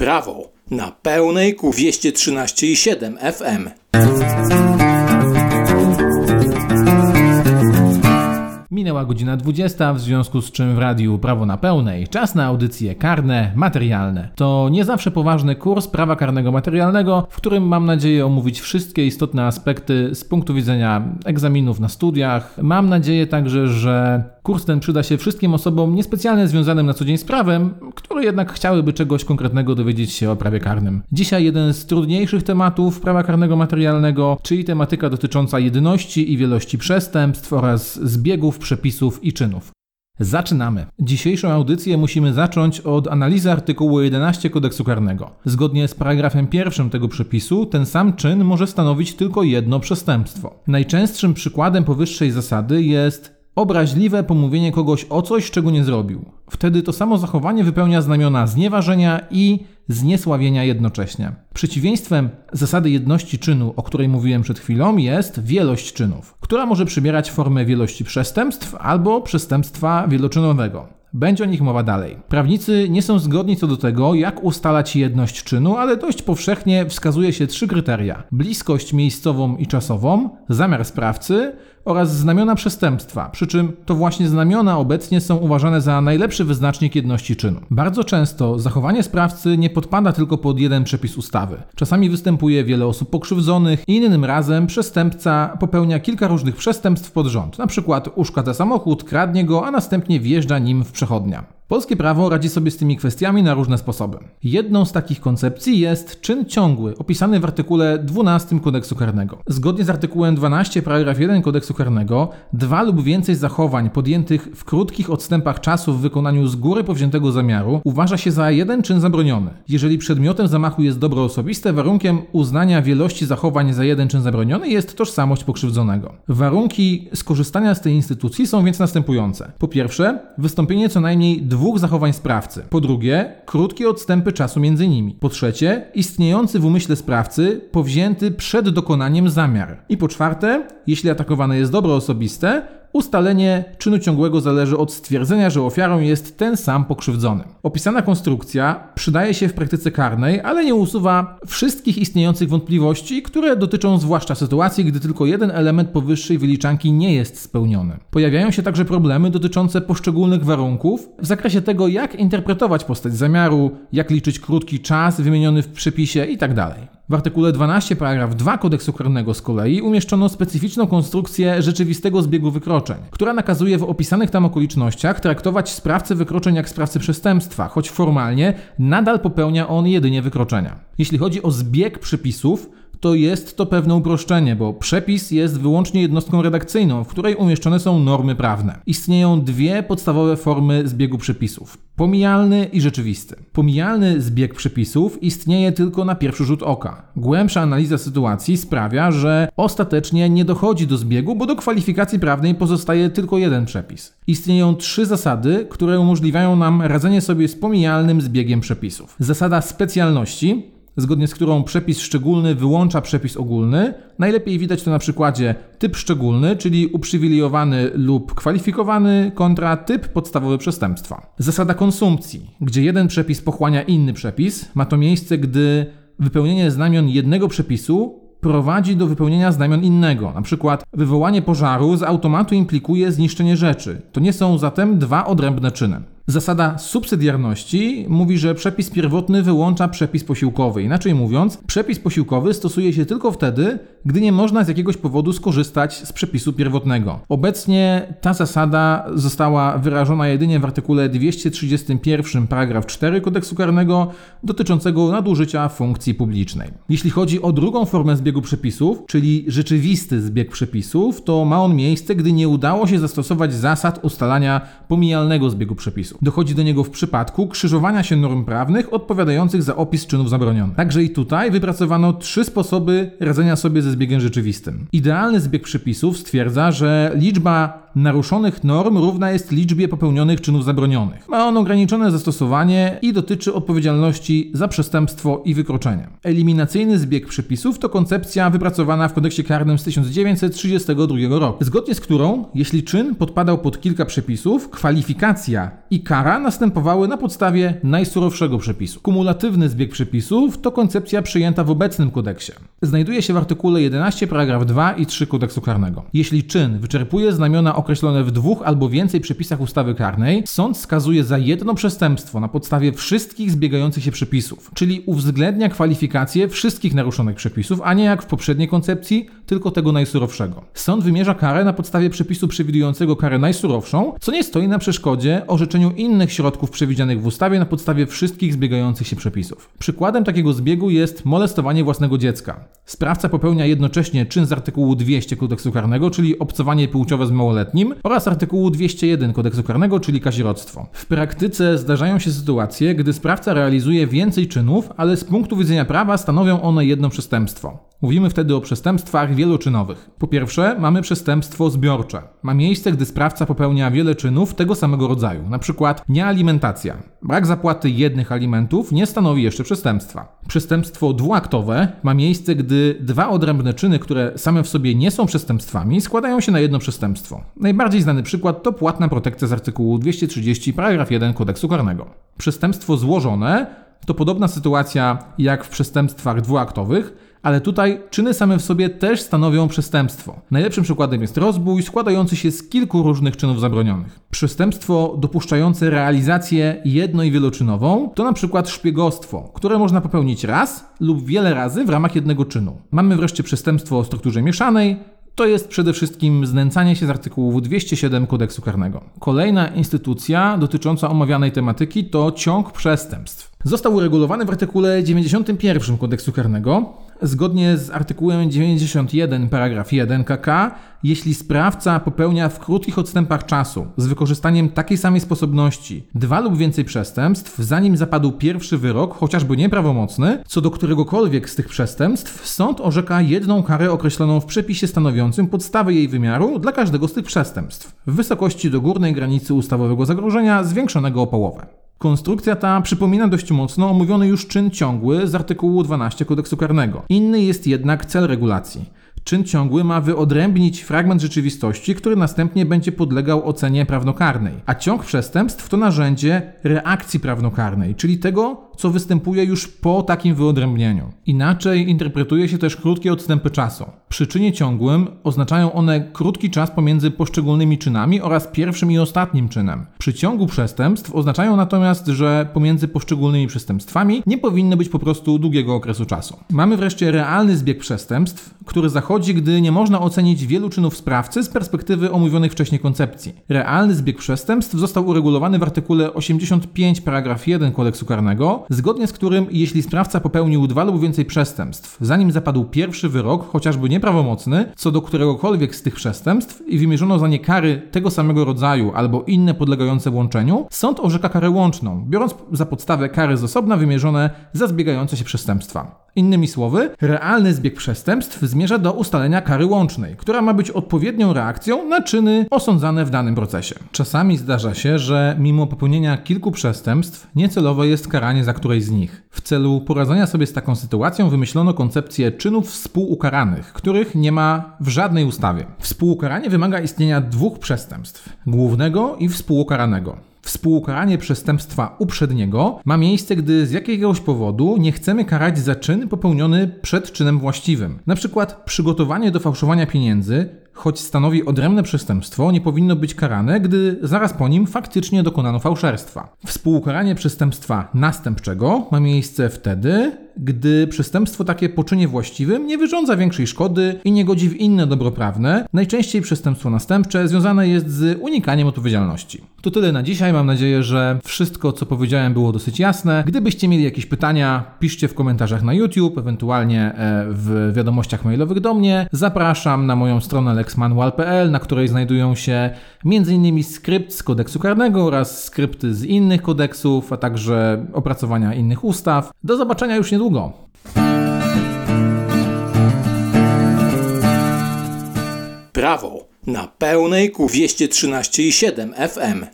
Prawo na pełnej ku 213,7 FM. Minęła godzina 20, w związku z czym w radiu Prawo na Pełnej czas na audycje karne, materialne. To nie zawsze poważny kurs prawa karnego materialnego, w którym mam nadzieję omówić wszystkie istotne aspekty z punktu widzenia egzaminów na studiach. Mam nadzieję także, że kurs ten przyda się wszystkim osobom niespecjalnie związanym na co dzień z prawem, które jednak chciałyby czegoś konkretnego dowiedzieć się o prawie karnym. Dzisiaj jeden z trudniejszych tematów prawa karnego materialnego, czyli tematyka dotycząca jedności i wielości przestępstw oraz zbiegów przepisów i czynów. Zaczynamy. Dzisiejszą audycję musimy zacząć od analizy artykułu 11 kodeksu karnego. Zgodnie z paragrafem pierwszym tego przepisu, ten sam czyn może stanowić tylko jedno przestępstwo. Najczęstszym przykładem powyższej zasady jest obraźliwe pomówienie kogoś o coś, czego nie zrobił. Wtedy to samo zachowanie wypełnia znamiona znieważenia i zniesławienia jednocześnie. Przeciwieństwem zasady jedności czynu, o której mówiłem przed chwilą, jest wielość czynów, która może przybierać formę wielości przestępstw albo przestępstwa wieloczynowego. Będzie o nich mowa dalej. Prawnicy nie są zgodni co do tego, jak ustalać jedność czynu, ale dość powszechnie wskazuje się trzy kryteria: bliskość miejscową i czasową, zamiar sprawcy oraz znamiona przestępstwa, przy czym to właśnie znamiona obecnie są uważane za najlepszy wyznacznik jedności czynu. Bardzo często zachowanie sprawcy nie podpada tylko pod jeden przepis ustawy. Czasami występuje wiele osób pokrzywdzonych, innym razem przestępca popełnia kilka różnych przestępstw pod rząd, przykład uszkadza samochód, kradnie go, a następnie wjeżdża nim w przechodnia. Polskie prawo radzi sobie z tymi kwestiami na różne sposoby. Jedną z takich koncepcji jest czyn ciągły, opisany w artykule 12 kodeksu karnego. Zgodnie z artykułem 12 paragraf 1 kodeksu karnego, dwa lub więcej zachowań podjętych w krótkich odstępach czasu w wykonaniu z góry powziętego zamiaru uważa się za jeden czyn zabroniony. Jeżeli przedmiotem zamachu jest dobro osobiste, warunkiem uznania wielości zachowań za jeden czyn zabroniony jest tożsamość pokrzywdzonego. Warunki skorzystania z tej instytucji są więc następujące. Po pierwsze, wystąpienie co najmniej dwóch dwóch zachowań sprawcy. Po drugie, krótkie odstępy czasu między nimi. Po trzecie, istniejący w umyśle sprawcy powzięty przed dokonaniem zamiar. I po czwarte, jeśli atakowane jest dobro osobiste, Ustalenie czynu ciągłego zależy od stwierdzenia, że ofiarą jest ten sam pokrzywdzony. Opisana konstrukcja przydaje się w praktyce karnej, ale nie usuwa wszystkich istniejących wątpliwości, które dotyczą zwłaszcza sytuacji, gdy tylko jeden element powyższej wyliczanki nie jest spełniony. Pojawiają się także problemy dotyczące poszczególnych warunków w zakresie tego, jak interpretować postać zamiaru, jak liczyć krótki czas wymieniony w przepisie itd. W artykule 12 paragraf 2 kodeksu karnego z kolei umieszczono specyficzną konstrukcję rzeczywistego zbiegu wykroczeń, która nakazuje w opisanych tam okolicznościach traktować sprawcę wykroczeń jak sprawcę przestępstwa, choć formalnie nadal popełnia on jedynie wykroczenia. Jeśli chodzi o zbieg przepisów, to jest to pewne uproszczenie, bo przepis jest wyłącznie jednostką redakcyjną, w której umieszczone są normy prawne. Istnieją dwie podstawowe formy zbiegu przepisów: pomijalny i rzeczywisty. Pomijalny zbieg przepisów istnieje tylko na pierwszy rzut oka. Głębsza analiza sytuacji sprawia, że ostatecznie nie dochodzi do zbiegu, bo do kwalifikacji prawnej pozostaje tylko jeden przepis. Istnieją trzy zasady, które umożliwiają nam radzenie sobie z pomijalnym zbiegiem przepisów. Zasada specjalności zgodnie z którą przepis szczególny wyłącza przepis ogólny. Najlepiej widać to na przykładzie typ szczególny, czyli uprzywilejowany lub kwalifikowany kontra typ podstawowy przestępstwa. Zasada konsumpcji, gdzie jeden przepis pochłania inny przepis, ma to miejsce, gdy wypełnienie znamion jednego przepisu prowadzi do wypełnienia znamion innego. Na przykład wywołanie pożaru z automatu implikuje zniszczenie rzeczy. To nie są zatem dwa odrębne czyny. Zasada subsydiarności mówi, że przepis pierwotny wyłącza przepis posiłkowy. Inaczej mówiąc, przepis posiłkowy stosuje się tylko wtedy, gdy nie można z jakiegoś powodu skorzystać z przepisu pierwotnego. Obecnie ta zasada została wyrażona jedynie w artykule 231 paragraf 4 kodeksu karnego dotyczącego nadużycia funkcji publicznej. Jeśli chodzi o drugą formę zbiegu przepisów, czyli rzeczywisty zbieg przepisów, to ma on miejsce, gdy nie udało się zastosować zasad ustalania pomijalnego zbiegu przepisów. Dochodzi do niego w przypadku krzyżowania się norm prawnych odpowiadających za opis czynów zabronionych. Także i tutaj wypracowano trzy sposoby radzenia sobie ze zbiegiem rzeczywistym. Idealny zbieg przepisów stwierdza, że liczba naruszonych norm równa jest liczbie popełnionych czynów zabronionych. Ma on ograniczone zastosowanie i dotyczy odpowiedzialności za przestępstwo i wykroczenie. Eliminacyjny zbieg przepisów to koncepcja wypracowana w kodeksie karnym z 1932 roku, zgodnie z którą, jeśli czyn podpadał pod kilka przepisów, kwalifikacja i kara następowały na podstawie najsurowszego przepisu. Kumulatywny zbieg przepisów to koncepcja przyjęta w obecnym kodeksie. Znajduje się w artykule 11 paragraf 2 i 3 kodeksu karnego. Jeśli czyn wyczerpuje znamiona określone w dwóch albo więcej przepisach ustawy karnej, sąd skazuje za jedno przestępstwo na podstawie wszystkich zbiegających się przepisów, czyli uwzględnia kwalifikacje wszystkich naruszonych przepisów, a nie jak w poprzedniej koncepcji, tylko tego najsurowszego. Sąd wymierza karę na podstawie przepisu przewidującego karę najsurowszą, co nie stoi na przeszkodzie orzeczeniu innych środków przewidzianych w ustawie na podstawie wszystkich zbiegających się przepisów. Przykładem takiego zbiegu jest molestowanie własnego dziecka. Sprawca popełnia jednocześnie czyn z artykułu 200 kodeksu karnego, czyli obcowanie płciowe z małoletnim, oraz artykułu 201 kodeksu karnego, czyli kazirodztwo. W praktyce zdarzają się sytuacje, gdy sprawca realizuje więcej czynów, ale z punktu widzenia prawa stanowią one jedno przestępstwo. Mówimy wtedy o przestępstwach wieloczynowych. Po pierwsze, mamy przestępstwo zbiorcze. Ma miejsce, gdy sprawca popełnia wiele czynów tego samego rodzaju, przykład niealimentacja. Brak zapłaty jednych alimentów nie stanowi jeszcze przestępstwa. Przestępstwo dwuaktowe ma miejsce, gdy dwa odrębne czyny, które same w sobie nie są przestępstwami, składają się na jedno przestępstwo. Najbardziej znany przykład to płatna protekcja z artykułu 230 paragraf 1 kodeksu karnego. Przestępstwo złożone to podobna sytuacja jak w przestępstwach dwuaktowych, ale tutaj czyny same w sobie też stanowią przestępstwo. Najlepszym przykładem jest rozbój składający się z kilku różnych czynów zabronionych. Przestępstwo dopuszczające realizację jedno- i wieloczynową to na przykład szpiegostwo, które można popełnić raz lub wiele razy w ramach jednego czynu. Mamy wreszcie przestępstwo o strukturze mieszanej, to jest przede wszystkim znęcanie się z artykułu 207 kodeksu karnego. Kolejna instytucja dotycząca omawianej tematyki to ciąg przestępstw. Został uregulowany w artykule 91 kodeksu karnego. Zgodnie z artykułem 91 paragraf 1 KK, jeśli sprawca popełnia w krótkich odstępach czasu z wykorzystaniem takiej samej sposobności dwa lub więcej przestępstw, zanim zapadł pierwszy wyrok, chociażby nieprawomocny, co do któregokolwiek z tych przestępstw, sąd orzeka jedną karę określoną w przepisie stanowiącym podstawę jej wymiaru dla każdego z tych przestępstw w wysokości do górnej granicy ustawowego zagrożenia zwiększonego o połowę. Konstrukcja ta przypomina dość mocno omówiony już czyn ciągły z artykułu 12 kodeksu karnego. Inny jest jednak cel regulacji. Czyn ciągły ma wyodrębnić fragment rzeczywistości, który następnie będzie podlegał ocenie prawnokarnej, a ciąg przestępstw to narzędzie reakcji prawnokarnej, czyli tego, co występuje już po takim wyodrębnieniu. Inaczej interpretuje się też krótkie odstępy czasu. Przy czynie ciągłym oznaczają one krótki czas pomiędzy poszczególnymi czynami oraz pierwszym i ostatnim czynem. Przy ciągu przestępstw oznaczają natomiast, że pomiędzy poszczególnymi przestępstwami nie powinno być po prostu długiego okresu czasu. Mamy wreszcie realny zbieg przestępstw, który zachodzi, gdy nie można ocenić wielu czynów sprawcy z perspektywy omówionych wcześniej koncepcji. Realny zbieg przestępstw został uregulowany w artykule 85 paragraf 1 kodeksu karnego, zgodnie z którym jeśli sprawca popełnił dwa lub więcej przestępstw, zanim zapadł pierwszy wyrok, chociażby nieprawomocny, co do któregokolwiek z tych przestępstw i wymierzono za nie kary tego samego rodzaju albo inne podlegające łączeniu, sąd orzeka karę łączną, biorąc za podstawę kary z osobna wymierzone za zbiegające się przestępstwa. Innymi słowy, realny zbieg przestępstw zmierza do ustalenia kary łącznej, która ma być odpowiednią reakcją na czyny osądzane w danym procesie. Czasami zdarza się, że mimo popełnienia kilku przestępstw, niecelowe jest karanie za któreś z nich. W celu poradzenia sobie z taką sytuacją wymyślono koncepcję czynów współukaranych, których nie ma w żadnej ustawie. Współukaranie wymaga istnienia dwóch przestępstw: głównego i współukaranego. Współukaranie przestępstwa uprzedniego ma miejsce, gdy z jakiegoś powodu nie chcemy karać za czyn popełniony przed czynem właściwym. Na przykład przygotowanie do fałszowania pieniędzy, choć stanowi odrębne przestępstwo, nie powinno być karane, gdy zaraz po nim faktycznie dokonano fałszerstwa. Współukaranie przestępstwa następczego ma miejsce wtedy, gdy przestępstwo takie po czynie właściwym nie wyrządza większej szkody i nie godzi w inne dobro prawne. Najczęściej przestępstwo następcze związane jest z unikaniem odpowiedzialności. To tyle na dzisiaj. Mam nadzieję, że wszystko, co powiedziałem, było dosyć jasne. Gdybyście mieli jakieś pytania, piszcie w komentarzach na YouTube, ewentualnie e, w wiadomościach mailowych do mnie. Zapraszam na moją stronę lexmanual.pl, na której znajdują się m.in. skrypt z kodeksu karnego oraz skrypty z innych kodeksów, a także opracowania innych ustaw. Do zobaczenia już niedługo. Prawo na pełnej ku 213,7 FM.